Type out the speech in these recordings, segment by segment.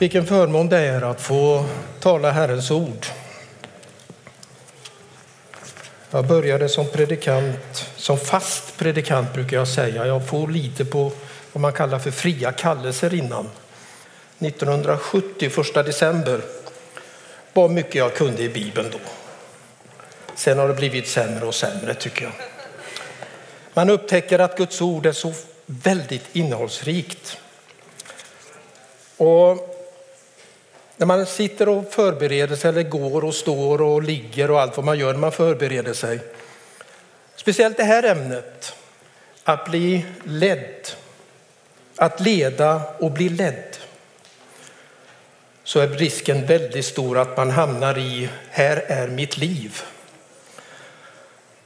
Vilken förmån det är att få tala Herrens ord. Jag började som predikant, som fast predikant brukar jag säga. Jag får lite på vad man kallar för fria kallelser innan. 1970, första december, var mycket jag kunde i Bibeln då. Sen har det blivit sämre och sämre tycker jag. Man upptäcker att Guds ord är så väldigt innehållsrikt. Och när man sitter och förbereder sig eller går och står och ligger och allt vad man gör när man förbereder sig. Speciellt det här ämnet, att bli ledd, att leda och bli ledd. Så är risken väldigt stor att man hamnar i, här är mitt liv.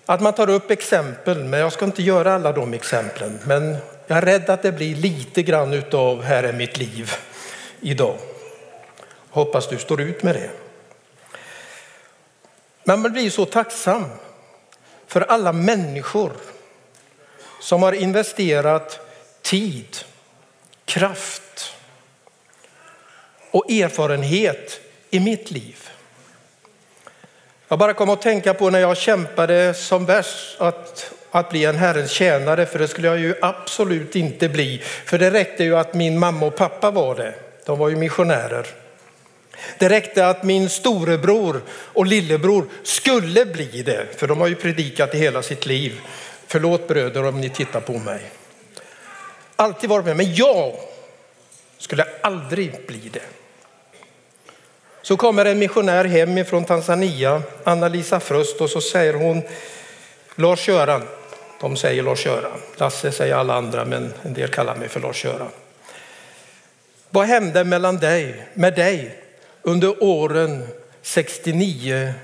Att man tar upp exempel, men jag ska inte göra alla de exemplen. Men jag är rädd att det blir lite grann utav här är mitt liv idag. Hoppas du står ut med det. Men man blir så tacksam för alla människor som har investerat tid, kraft och erfarenhet i mitt liv. Jag bara kom att tänka på när jag kämpade som värst att, att bli en Herrens tjänare, för det skulle jag ju absolut inte bli. För det räckte ju att min mamma och pappa var det. De var ju missionärer. Det räckte att min storebror och lillebror skulle bli det, för de har ju predikat i hela sitt liv. Förlåt bröder om ni tittar på mig. Alltid varit med, men jag skulle aldrig bli det. Så kommer en missionär hem från Tanzania, Anna-Lisa Fröst, och så säger hon Lars-Göran. De säger Lars-Göran. Lasse säger alla andra, men en del kallar mig för Lars-Göran. Vad hände mellan dig, med dig under åren 69,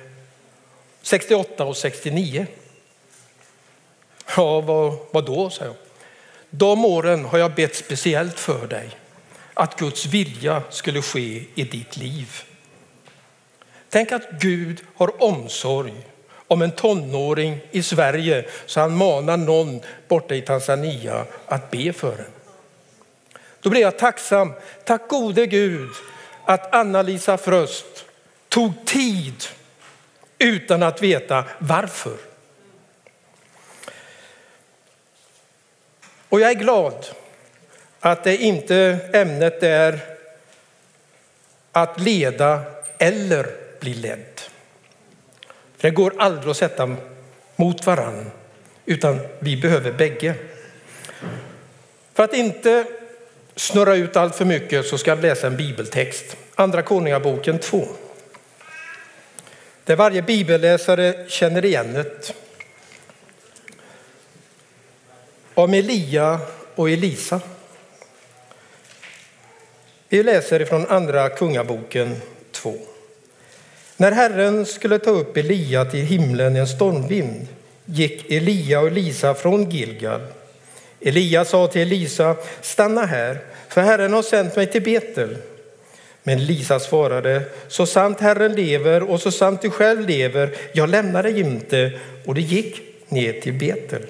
68 och 69? Ja, vad, vad då, säger jag. De åren har jag bett speciellt för dig, att Guds vilja skulle ske i ditt liv. Tänk att Gud har omsorg om en tonåring i Sverige så han manar någon borta i Tanzania att be för en. Då blir jag tacksam. Tack gode Gud att Anna-Lisa Fröst tog tid utan att veta varför. Och jag är glad att det inte ämnet är att leda eller bli ledd. För det går aldrig att sätta mot varann, utan vi behöver bägge. För att inte snurra ut allt för mycket så ska jag läsa en bibeltext. Andra Konungaboken 2. Där varje bibelläsare känner igen det. Om Elia och Elisa. Vi läser ifrån Andra Kungaboken 2. När Herren skulle ta upp Elia till himlen i en stormvind gick Elia och Elisa från Gilgal. Elia sa till Elisa, stanna här, för Herren har sänt mig till Betel. Men Lisa svarade, så sant Herren lever och så sant du själv lever, jag lämnar dig inte. Och det gick ner till Betel.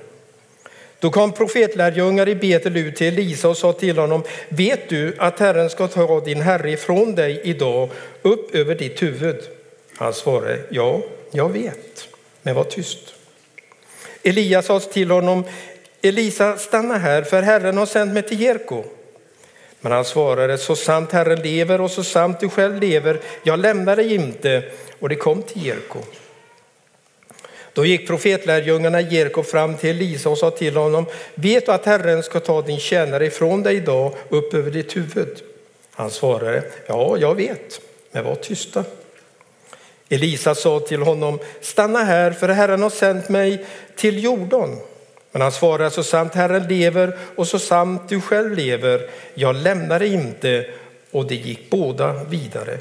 Då kom profetlärjungar i Betel ut till Elisa och sa till honom, vet du att Herren ska ta din herre ifrån dig idag upp över ditt huvud? Han svarade, ja, jag vet, men var tyst. Elias sa till honom, Elisa, stanna här, för Herren har sänt mig till Jerko. Men han svarade, så sant Herren lever och så sant du själv lever, jag lämnar dig inte. Och det kom till Jerko. Då gick profetlärjungarna Jerko fram till Elisa och sa till honom, vet du att Herren ska ta din tjänare ifrån dig idag upp över ditt huvud? Han svarade, ja, jag vet, men var tysta. Elisa sa till honom, stanna här för Herren har sänt mig till Jordan. Men han svarade, så sant Herren lever och så sant du själv lever, jag lämnar dig inte. Och det gick båda vidare.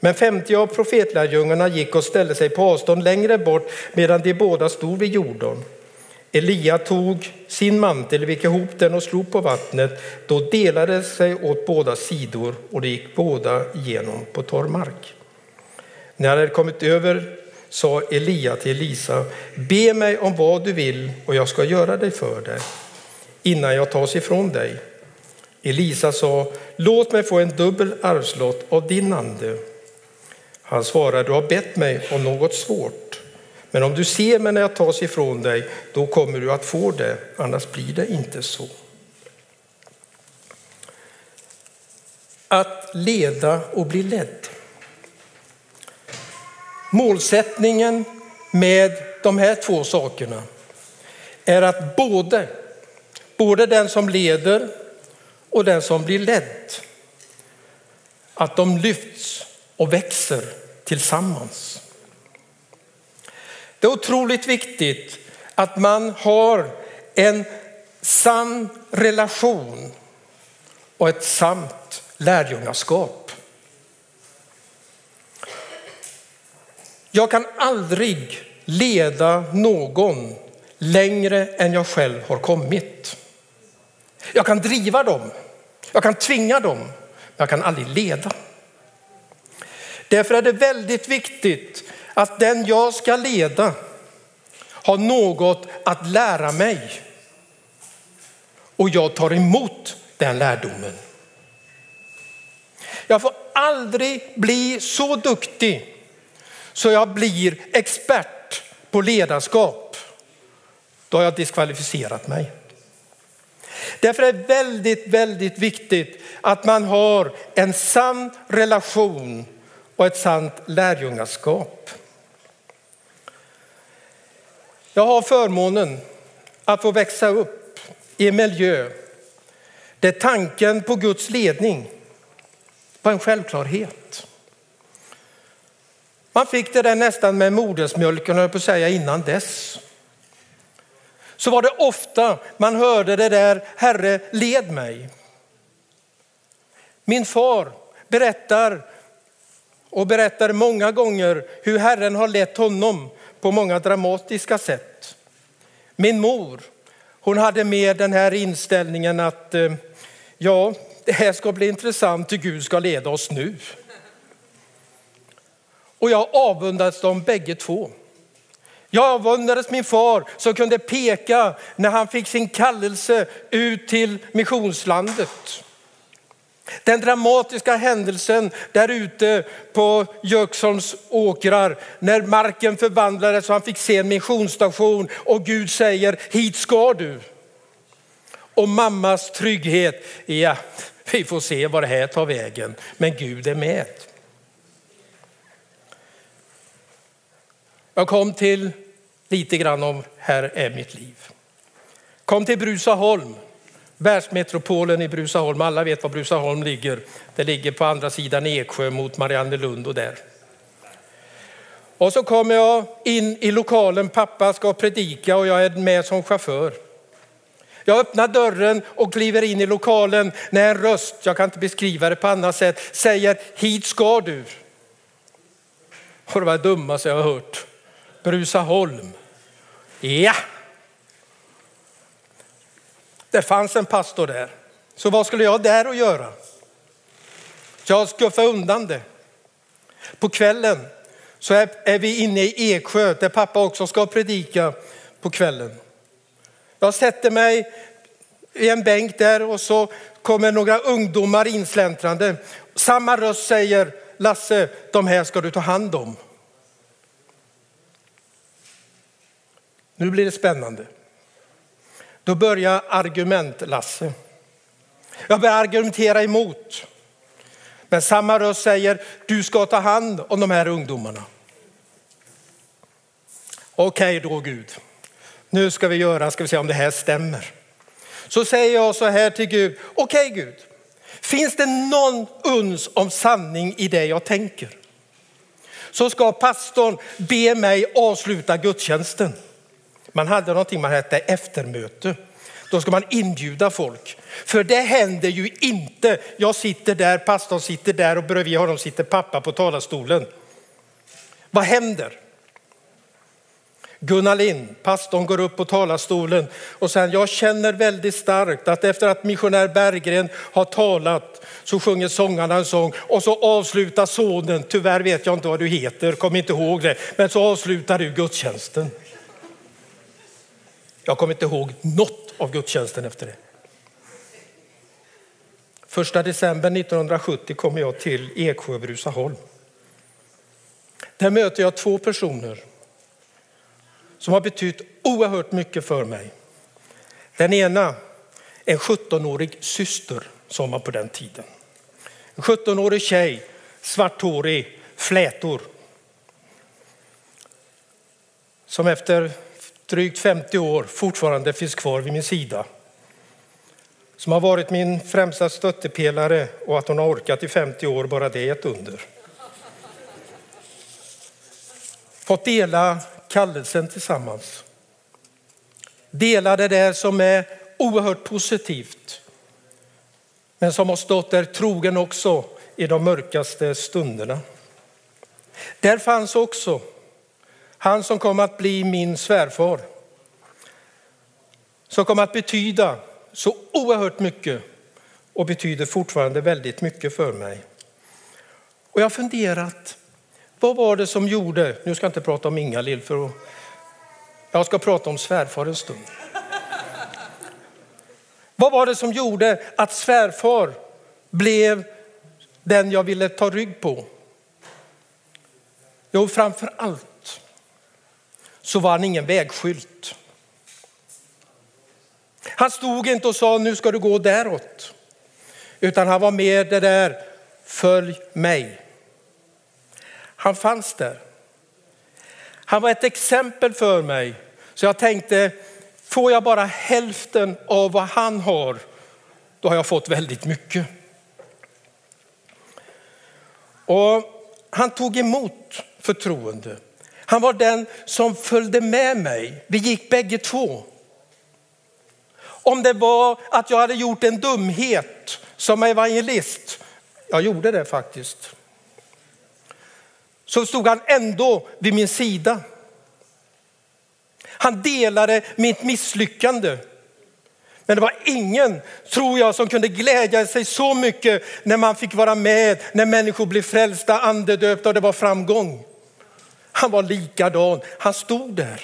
Men 50 av profetlärjungarna gick och ställde sig på avstånd längre bort medan de båda stod vid jorden. Elia tog sin mantel, vek ihop den och slog på vattnet. Då delade sig åt båda sidor och det gick båda igenom på torr mark. När han hade kommit över sa Elia till Elisa, be mig om vad du vill och jag ska göra dig för dig innan jag tas ifrån dig. Elisa sa, låt mig få en dubbel arvslott av din ande. Han svarade, du har bett mig om något svårt. Men om du ser mig när jag tas ifrån dig, då kommer du att få det, annars blir det inte så. Att leda och bli ledd. Målsättningen med de här två sakerna är att både, både den som leder och den som blir ledd, att de lyfts och växer tillsammans. Det är otroligt viktigt att man har en sann relation och ett sant lärjungaskap. Jag kan aldrig leda någon längre än jag själv har kommit. Jag kan driva dem, jag kan tvinga dem, men jag kan aldrig leda. Därför är det väldigt viktigt att den jag ska leda har något att lära mig och jag tar emot den lärdomen. Jag får aldrig bli så duktig så jag blir expert på ledarskap. Då har jag diskvalificerat mig. Därför är det väldigt, väldigt viktigt att man har en sann relation och ett sant lärjungaskap. Jag har förmånen att få växa upp i en miljö där tanken på Guds ledning var en självklarhet. Man fick det där nästan med modersmjölken, höll på att säga, innan dess. Så var det ofta man hörde det där, Herre led mig. Min far berättar och berättar många gånger hur Herren har lett honom på många dramatiska sätt. Min mor, hon hade med den här inställningen att eh, ja, det här ska bli intressant hur Gud ska leda oss nu. Och jag avundades dem bägge två. Jag avundades min far som kunde peka när han fick sin kallelse ut till missionslandet. Den dramatiska händelsen där ute på Jöksholms åkrar när marken förvandlades och han fick se en missionsstation och Gud säger hit ska du. Och mammas trygghet, ja vi får se vad det här tar vägen men Gud är med. Jag kom till lite grann om här är mitt liv. Kom till Brusaholm, världsmetropolen i Brusaholm. Alla vet var Brusaholm ligger. Det ligger på andra sidan Eksjö mot Mariannelund och där. Och så kommer jag in i lokalen, pappa ska predika och jag är med som chaufför. Jag öppnar dörren och kliver in i lokalen när en röst, jag kan inte beskriva det på annat sätt, säger hit ska du. Och det var det dummaste jag har hört. Brusaholm. Ja. Det fanns en pastor där. Så vad skulle jag där och göra? Jag skuffade undan det. På kvällen så är vi inne i Eksjö där pappa också ska predika på kvällen. Jag sätter mig i en bänk där och så kommer några ungdomar insläntrande. Samma röst säger Lasse, de här ska du ta hand om. Nu blir det spännande. Då börjar argument-Lasse. Jag börjar argumentera emot. Men samma röst säger, du ska ta hand om de här ungdomarna. Okej då Gud, nu ska vi göra, ska vi se om det här stämmer. Så säger jag så här till Gud, okej Gud, finns det någon uns om sanning i det jag tänker? Så ska pastorn be mig avsluta gudstjänsten. Man hade någonting man hette eftermöte. Då ska man inbjuda folk. För det händer ju inte. Jag sitter där, pastorn sitter där och bredvid honom sitter pappa på talarstolen. Vad händer? Gunnar Lind, pastorn går upp på talarstolen och säger jag känner väldigt starkt att efter att missionär Berggren har talat så sjunger sångarna en sång och så avslutar sonen, tyvärr vet jag inte vad du heter, kom inte ihåg det, men så avslutar du gudstjänsten. Jag kommer inte ihåg något av gudstjänsten efter det. Första december 1970 kommer jag till Eksjö Brusaholm. Där möter jag två personer som har betytt oerhört mycket för mig. Den ena, en 17-årig syster sa man på den tiden. En 17-årig tjej, svarthårig, flätor. Som efter drygt 50 år fortfarande finns kvar vid min sida. Som har varit min främsta stöttepelare och att hon har orkat i 50 år, bara det är ett under. Fått dela kallelsen tillsammans. Dela det där som är oerhört positivt. Men som har stått där trogen också i de mörkaste stunderna. Där fanns också han som kom att bli min svärfar. Som kom att betyda så oerhört mycket och betyder fortfarande väldigt mycket för mig. Och jag har funderat, vad var det som gjorde, nu ska jag inte prata om Inga-Lill för att, jag ska prata om svärfar en stund. Vad var det som gjorde att svärfar blev den jag ville ta rygg på? Jo, framför allt så var han ingen vägskylt. Han stod inte och sa nu ska du gå däråt. Utan han var med det där, följ mig. Han fanns där. Han var ett exempel för mig. Så jag tänkte, får jag bara hälften av vad han har, då har jag fått väldigt mycket. Och han tog emot förtroende. Han var den som följde med mig. Vi gick bägge två. Om det var att jag hade gjort en dumhet som evangelist, jag gjorde det faktiskt, så stod han ändå vid min sida. Han delade mitt misslyckande. Men det var ingen, tror jag, som kunde glädja sig så mycket när man fick vara med, när människor blev frälsta, andedöpta och det var framgång. Han var likadan, han stod där.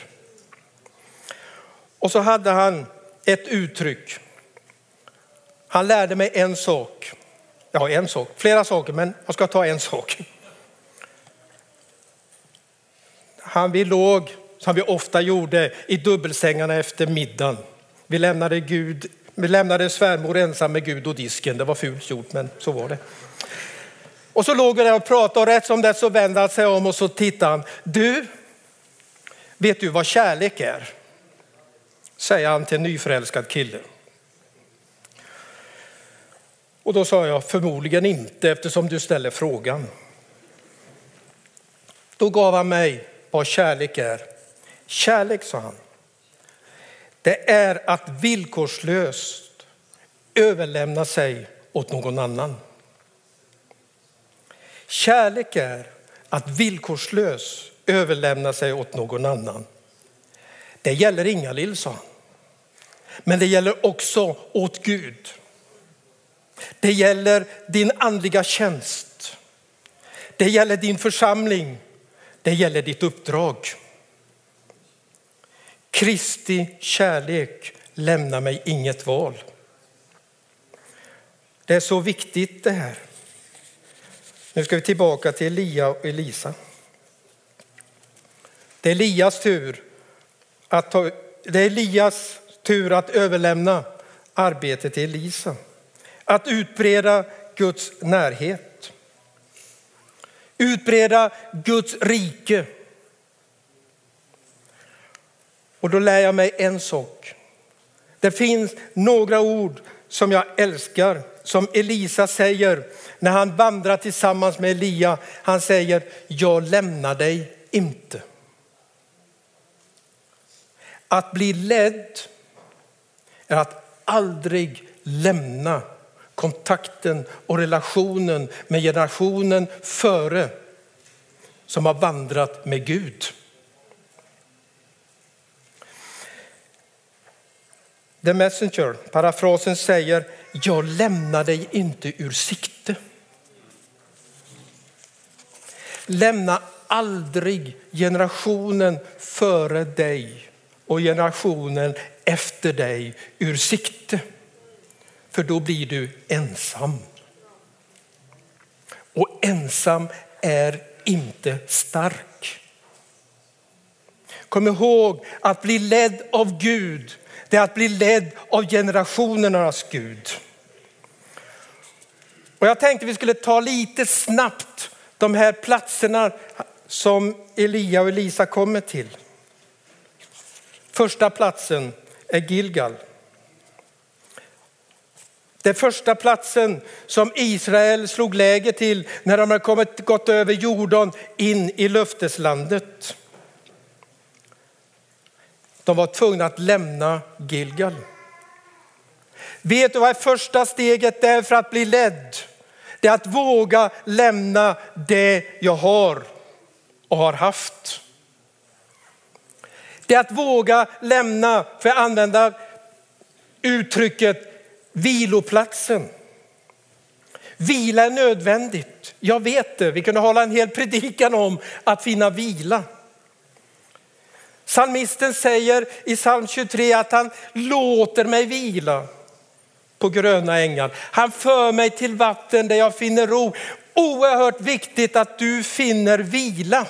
Och så hade han ett uttryck. Han lärde mig en sak. Ja, en sak, flera saker, men jag ska ta en sak. Han, vi låg, som vi ofta gjorde, i dubbelsängarna efter middagen. Vi lämnade, Gud, vi lämnade svärmor ensam med Gud och disken. Det var fult gjort, men så var det. Och så låg vi där och pratade och rätt som det så vände han sig om och så tittade han. Du, vet du vad kärlek är? Säger han till en nyförälskad kille. Och då sa jag förmodligen inte eftersom du ställer frågan. Då gav han mig vad kärlek är. Kärlek, sa han, det är att villkorslöst överlämna sig åt någon annan. Kärlek är att villkorslöst överlämna sig åt någon annan. Det gäller Ingalill, sa han. Men det gäller också åt Gud. Det gäller din andliga tjänst. Det gäller din församling. Det gäller ditt uppdrag. Kristi kärlek lämnar mig inget val. Det är så viktigt det här. Nu ska vi tillbaka till Elia och Elisa. Det är Elias tur att, ta, det är Elias tur att överlämna arbetet till Elisa. Att utbreda Guds närhet. Utbreda Guds rike. Och då lär jag mig en sak. Det finns några ord som jag älskar, som Elisa säger när han vandrar tillsammans med Elia. Han säger, jag lämnar dig inte. Att bli ledd är att aldrig lämna kontakten och relationen med generationen före som har vandrat med Gud. The Messenger, parafrasen säger, jag lämnar dig inte ur sikte. Lämna aldrig generationen före dig och generationen efter dig ur sikte. för då blir du ensam. Och ensam är inte stark. Kom ihåg att bli ledd av Gud, det är att bli ledd av generationernas Gud. Och jag tänkte vi skulle ta lite snabbt de här platserna som Elia och Elisa kommer till. Första platsen är Gilgal. Den första platsen som Israel slog läger till när de hade kommit, gått över Jordan in i löfteslandet. De var tvungna att lämna Gilgal. Vet du vad är första steget är för att bli ledd? Det är att våga lämna det jag har och har haft. Det är att våga lämna, för att använda uttrycket viloplatsen. Vila är nödvändigt. Jag vet det. Vi kunde hålla en hel predikan om att finna vila. Salmisten säger i psalm 23 att han låter mig vila på gröna ängar. Han för mig till vatten där jag finner ro. Oerhört viktigt att du finner vila.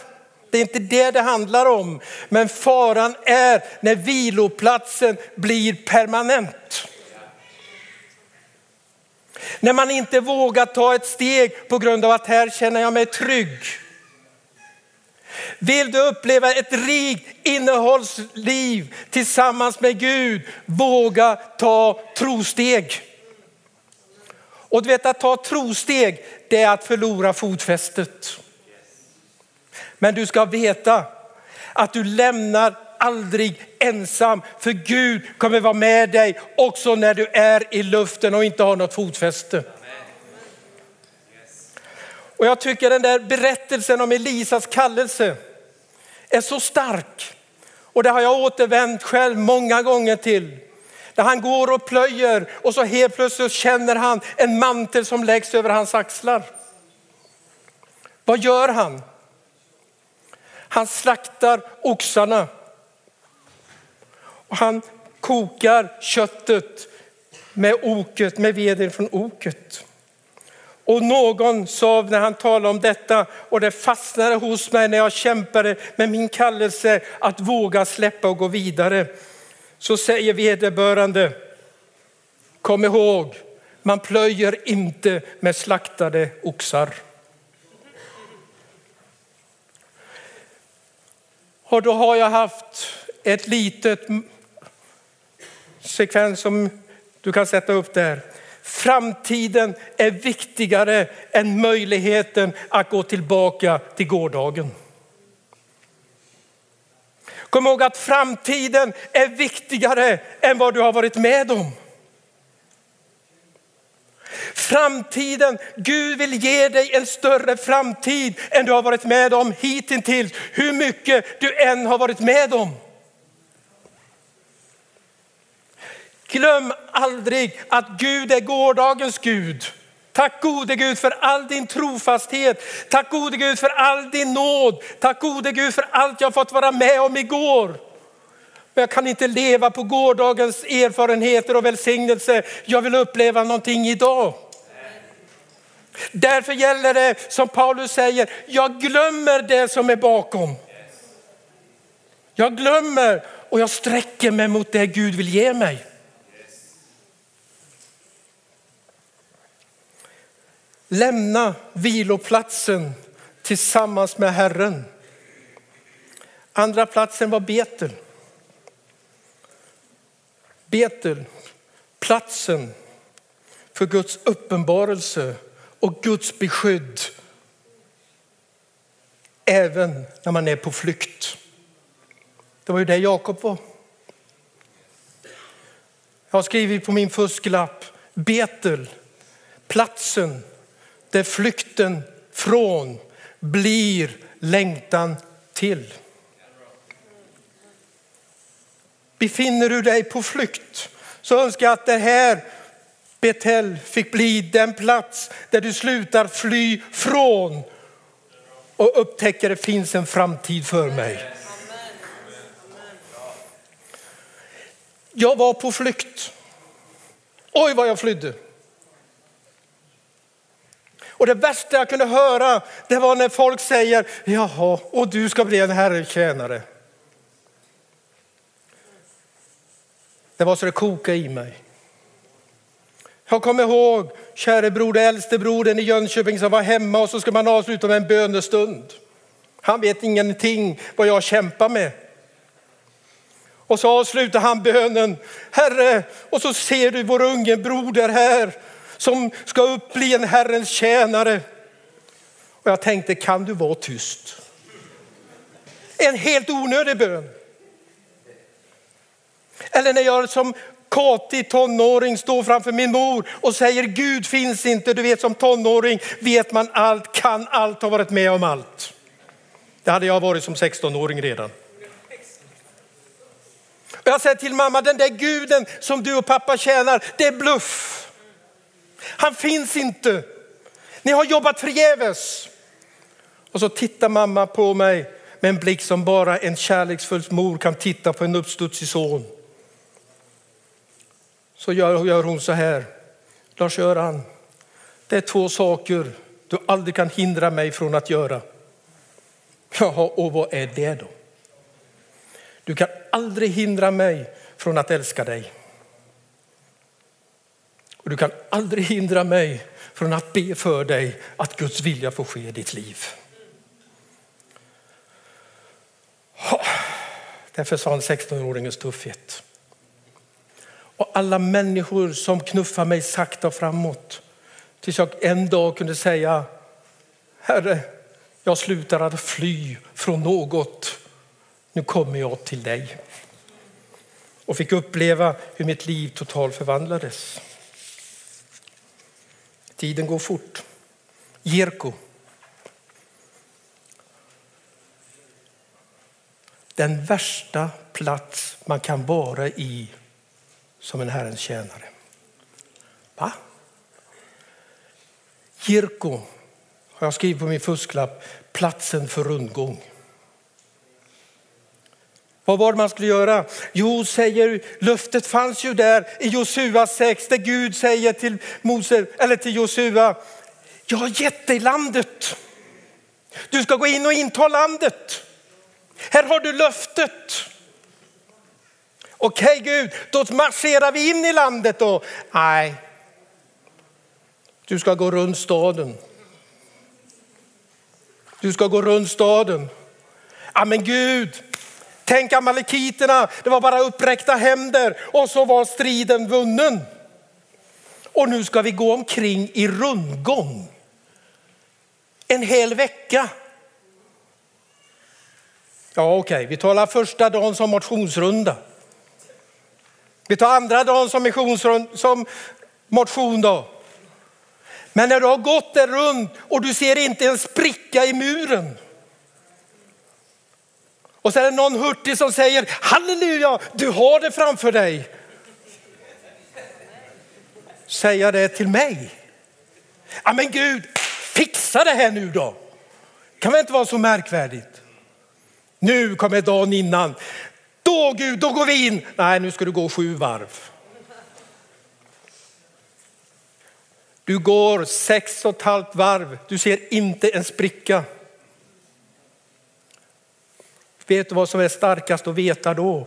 Det är inte det det handlar om. Men faran är när viloplatsen blir permanent. När man inte vågar ta ett steg på grund av att här känner jag mig trygg. Vill du uppleva ett rikt innehållsliv tillsammans med Gud, våga ta trosteg. Och du vet att ta trosteg, det är att förlora fotfästet. Men du ska veta att du lämnar aldrig ensam, för Gud kommer vara med dig också när du är i luften och inte har något fotfäste. Och jag tycker den där berättelsen om Elisas kallelse är så stark. Och det har jag återvänt själv många gånger till. Där han går och plöjer och så helt plötsligt känner han en mantel som läggs över hans axlar. Vad gör han? Han slaktar oxarna. Och han kokar köttet med oket, med veden från oket. Och någon sa när han talade om detta och det fastnade hos mig när jag kämpade med min kallelse att våga släppa och gå vidare. Så säger vederbörande, kom ihåg, man plöjer inte med slaktade oxar. Och då har jag haft ett litet sekvens som du kan sätta upp där. Framtiden är viktigare än möjligheten att gå tillbaka till gårdagen. Kom ihåg att framtiden är viktigare än vad du har varit med om. Framtiden, Gud vill ge dig en större framtid än du har varit med om hittills, hur mycket du än har varit med om. Glöm aldrig att Gud är gårdagens Gud. Tack gode Gud för all din trofasthet. Tack gode Gud för all din nåd. Tack gode Gud för allt jag fått vara med om igår. Men jag kan inte leva på gårdagens erfarenheter och välsignelse. Jag vill uppleva någonting idag. Därför gäller det som Paulus säger, jag glömmer det som är bakom. Jag glömmer och jag sträcker mig mot det Gud vill ge mig. Lämna viloplatsen tillsammans med Herren. Andra platsen var Betel. Betel, platsen för Guds uppenbarelse och Guds beskydd. Även när man är på flykt. Det var ju där Jakob var. Jag har skrivit på min fusklapp Betel, platsen där flykten från blir längtan till. Befinner du dig på flykt så önskar jag att det här Betel fick bli den plats där du slutar fly från och upptäcker det finns en framtid för mig. Jag var på flykt Oj vad jag flydde. Och det värsta jag kunde höra, det var när folk säger, jaha, och du ska bli en Herrens tjänare. Det var så det kokade i mig. Jag kommer ihåg käre broder, äldste brodern i Jönköping som var hemma och så ska man avsluta med en bönestund. Han vet ingenting vad jag kämpar med. Och så avslutar han bönen. Herre, och så ser du vår unge broder här som ska upp bli en Herrens tjänare. Och jag tänkte, kan du vara tyst? En helt onödig bön. Eller när jag som Kati tonåring står framför min mor och säger Gud finns inte. Du vet som tonåring vet man allt, kan allt, har varit med om allt. Det hade jag varit som 16-åring redan. Och jag säger till mamma, den där guden som du och pappa tjänar, det är bluff. Han finns inte. Ni har jobbat förgäves. Och så tittar mamma på mig med en blick som bara en kärleksfull mor kan titta på en uppstudsig son. Så gör, gör hon så här. Lars-Göran, det är två saker du aldrig kan hindra mig från att göra. Jaha, och vad är det då? Du kan aldrig hindra mig från att älska dig. Och du kan aldrig hindra mig från att be för dig att Guds vilja får ske i ditt liv. Där försvann 16-åringens tuffhet. Och alla människor som knuffar mig sakta framåt. Tills jag en dag kunde säga, Herre, jag slutar att fly från något. Nu kommer jag till dig. Och fick uppleva hur mitt liv totalt förvandlades. Tiden går fort. Jerko. Den värsta plats man kan vara i som en Herrens tjänare. Va? Jerko har jag skrivit på min fusklapp, platsen för rundgång. Vad var det man skulle göra? Jo, säger löftet fanns ju där i Josua 6 där Gud säger till Mose eller till Josua, jag har gett dig landet. Du ska gå in och inta landet. Här har du löftet. Okej Gud, då marscherar vi in i landet då. Nej, du ska gå runt staden. Du ska gå runt staden. Ja, men Gud, tänk amalekiterna, det var bara uppräckta händer och så var striden vunnen. Och nu ska vi gå omkring i rundgång. En hel vecka. Ja, okej, okay. vi talar första dagen som motionsrunda. Vi tar andra dagen som, som motion då. Men när du har gått där runt och du ser inte en spricka i muren. Och så är det någon hurtig som säger halleluja, du har det framför dig. Säga det till mig. Ja men Gud, fixa det här nu då. kan väl inte vara så märkvärdigt. Nu kommer dagen innan. Då Gud, då går vi in. Nej, nu ska du gå sju varv. Du går sex och ett halvt varv. Du ser inte en spricka. Vet du vad som är starkast att veta då?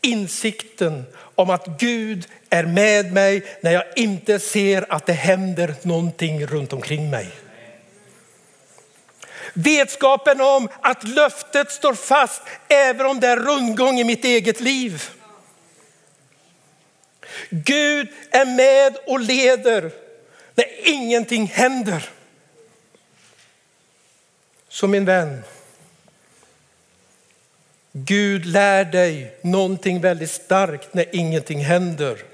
Insikten om att Gud är med mig när jag inte ser att det händer någonting runt omkring mig. Vetskapen om att löftet står fast även om det är rundgång i mitt eget liv. Gud är med och leder när ingenting händer. Så min vän, Gud lär dig någonting väldigt starkt när ingenting händer.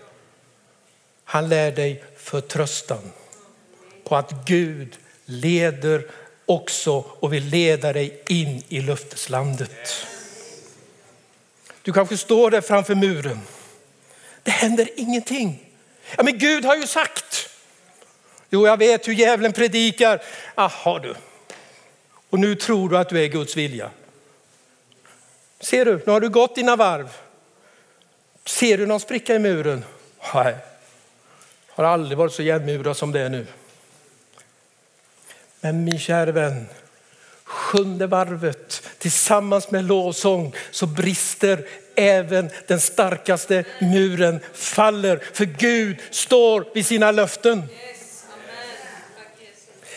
Han lär dig förtröstan på att Gud leder också och vill leda dig in i löfteslandet. Du kanske står där framför muren. Det händer ingenting. Ja, men Gud har ju sagt. Jo, jag vet hur djävulen predikar. Jaha du. Och nu tror du att du är Guds vilja. Ser du, nu har du gått dina varv. Ser du någon spricka i muren? Nej, har aldrig varit så igenmurad som det är nu. Men min kära vän, sjunde varvet tillsammans med lovsång så brister även den starkaste muren faller för Gud står vid sina löften.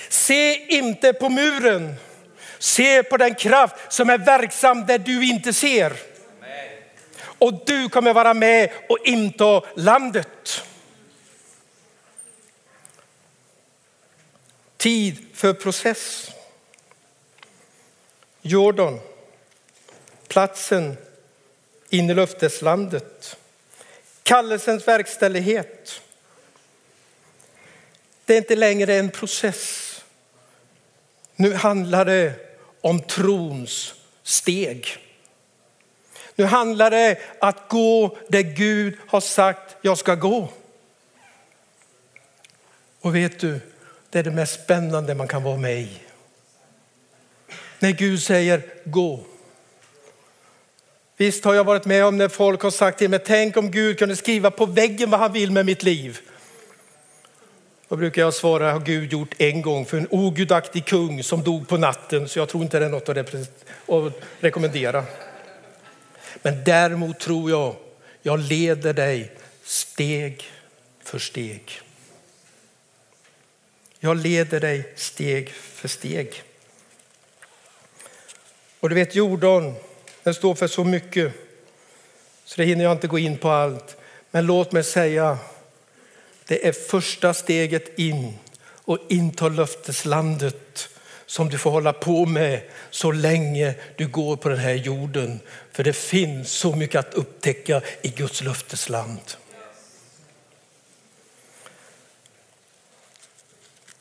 Se inte på muren, se på den kraft som är verksam där du inte ser. Och du kommer vara med och inta landet. Tid för process. Jordan, platsen in i löfteslandet. Kallelsens verkställighet. Det är inte längre en process. Nu handlar det om trons steg. Nu handlar det att gå där Gud har sagt jag ska gå. Och vet du, det är det mest spännande man kan vara med i. När Gud säger gå. Visst har jag varit med om när folk har sagt till mig, tänk om Gud kunde skriva på väggen vad han vill med mitt liv. Då brukar jag svara, har Gud gjort en gång för en ogudaktig kung som dog på natten, så jag tror inte det är något att rekommendera. Men däremot tror jag, jag leder dig steg för steg. Jag leder dig steg för steg. Och du vet Jordan, den står för så mycket så det hinner jag inte gå in på allt. Men låt mig säga, det är första steget in och inta löfteslandet som du får hålla på med så länge du går på den här jorden. För det finns så mycket att upptäcka i Guds löftesland.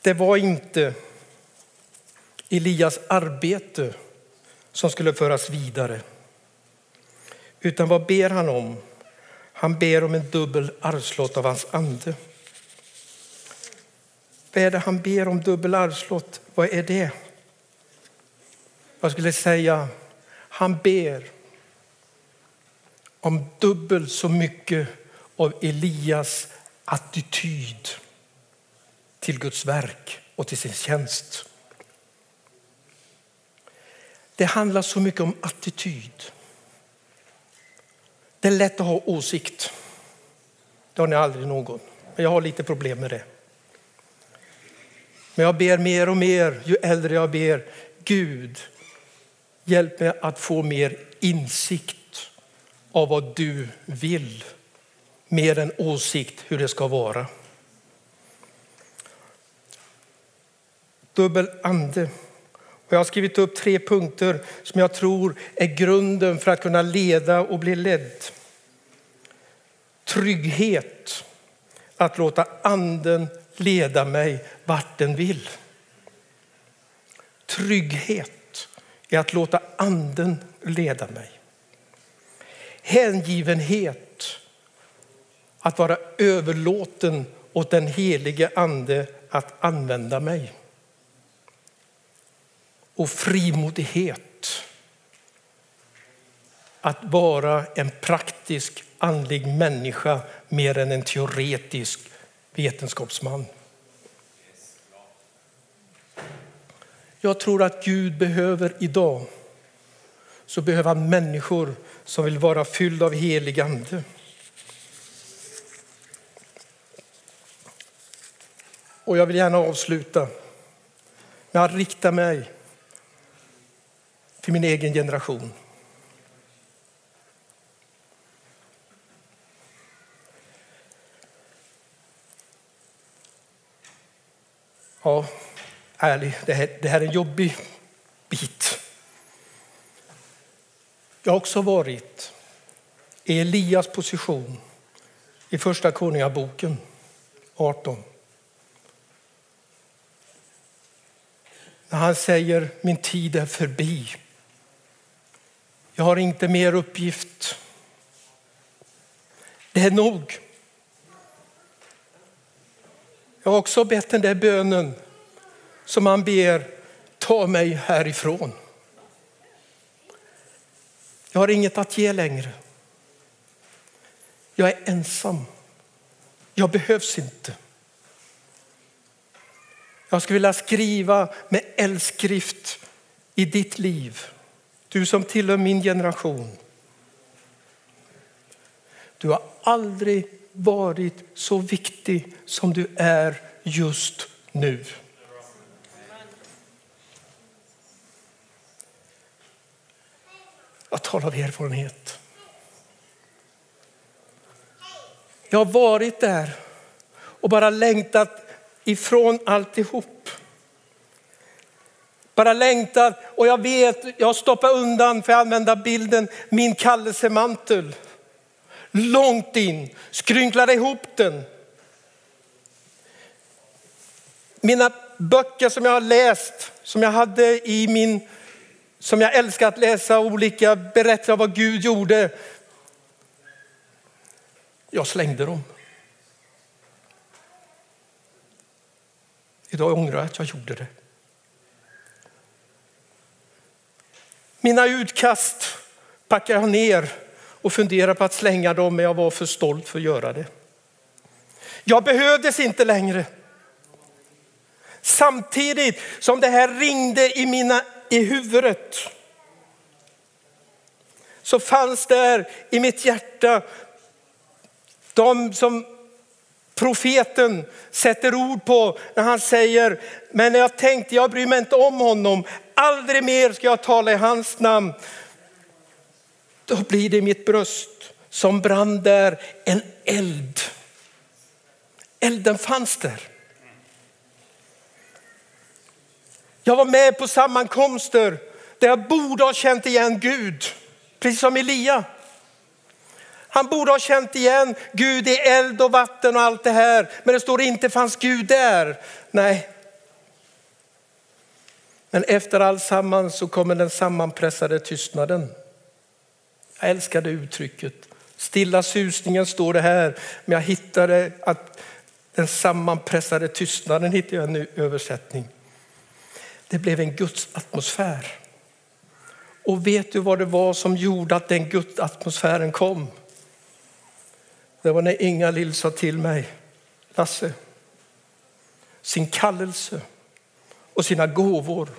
Det var inte Elias arbete som skulle föras vidare. Utan vad ber han om? Han ber om en dubbel arvslott av hans ande. Vad är det han ber om dubbel arvslott? Vad är det? Jag skulle säga, han ber om dubbelt så mycket av Elias attityd till Guds verk och till sin tjänst. Det handlar så mycket om attityd. Det är lätt att ha åsikt. Det har ni aldrig någon. Men jag har lite problem med det. Men jag ber mer och mer ju äldre jag ber. Gud, hjälp mig att få mer insikt av vad du vill. Mer än åsikt hur det ska vara. Dubbel ande. Och jag har skrivit upp tre punkter som jag tror är grunden för att kunna leda och bli ledd. Trygghet, att låta anden leda mig vart den vill. Trygghet är att låta anden leda mig. Hängivenhet, att vara överlåten åt den helige ande att använda mig och frimodighet. Att vara en praktisk andlig människa mer än en teoretisk vetenskapsman. Jag tror att Gud behöver idag så behöver han människor som vill vara fyllda av helig ande. Och jag vill gärna avsluta med att rikta mig till min egen generation. Ja, ärlig, det här, det här är en jobbig bit. Jag har också varit i Elias position i Första Konungaboken 18. När han säger min tid är förbi. Jag har inte mer uppgift. Det är nog. Jag har också bett den där bönen som han ber, ta mig härifrån. Jag har inget att ge längre. Jag är ensam. Jag behövs inte. Jag skulle vilja skriva med eldskrift i ditt liv. Du som tillhör min generation. Du har aldrig varit så viktig som du är just nu. Talar av erfarenhet. Jag har varit där och bara längtat ifrån alltihop. Bara längtat och jag vet, jag stoppar undan, för att använda bilden, min kallelsemantel. Långt in, skrynklade ihop den. Mina böcker som jag har läst, som jag hade i min, som jag älskar att läsa, olika berättelser om vad Gud gjorde. Jag slängde dem. Idag ångrar jag att jag gjorde det. Mina utkast packade jag ner och funderade på att slänga dem, men jag var för stolt för att göra det. Jag behövdes inte längre. Samtidigt som det här ringde i, mina, i huvudet så fanns där i mitt hjärta de som profeten sätter ord på när han säger, men jag tänkte jag bryr mig inte om honom, aldrig mer ska jag tala i hans namn. Då blir det i mitt bröst som brann där en eld. Elden fanns där. Jag var med på sammankomster där jag borde ha känt igen Gud, precis som Elia. Han borde ha känt igen Gud i eld och vatten och allt det här. Men det står inte fanns Gud där. Nej. Men efter alltsammans så kommer den sammanpressade tystnaden. Jag älskar det uttrycket. Stilla susningen står det här, men jag hittade att den sammanpressade tystnaden hittade jag en ny översättning. Det blev en Guds atmosfär. Och vet du vad det var som gjorde att den Guds atmosfären kom? Det var när Inga-Lill sa till mig, Lasse, sin kallelse och sina gåvor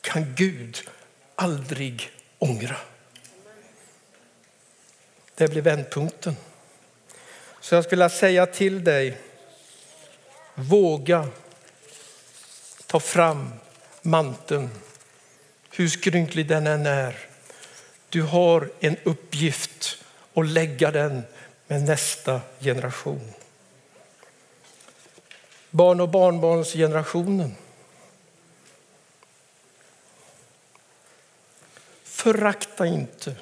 kan Gud aldrig ångra. Det blir vändpunkten. Så jag skulle säga till dig, våga ta fram manteln, hur skrynklig den än är. Du har en uppgift att lägga den med nästa generation. Barn och barnbarnsgenerationen. Förakta inte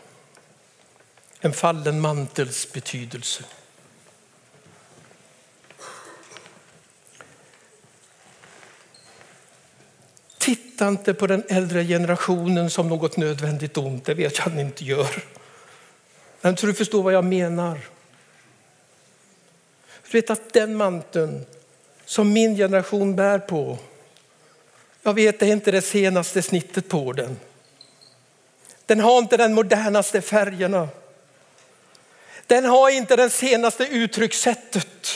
en fallen mantels betydelse. Titta inte på den äldre generationen som något nödvändigt ont, det vet jag att ni inte gör. Men tror du förstår vad jag menar? Du vet att den manteln som min generation bär på, jag vet det är inte det senaste snittet på den. Den har inte den modernaste färgerna. Den har inte det senaste uttryckssättet.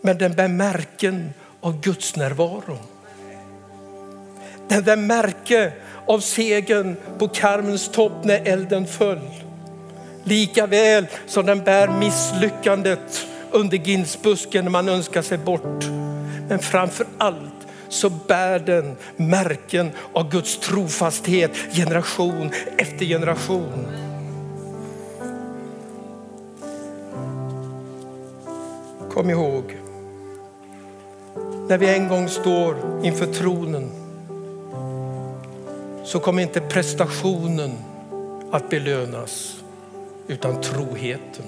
Men den bär märken av Guds närvaro. Den där märke av segern på Karmens topp när elden föll. Lika väl som den bär misslyckandet under ginsbusken när man önskar sig bort. Men framför allt så bär den märken av Guds trofasthet generation efter generation. Kom ihåg, när vi en gång står inför tronen så kommer inte prestationen att belönas utan troheten.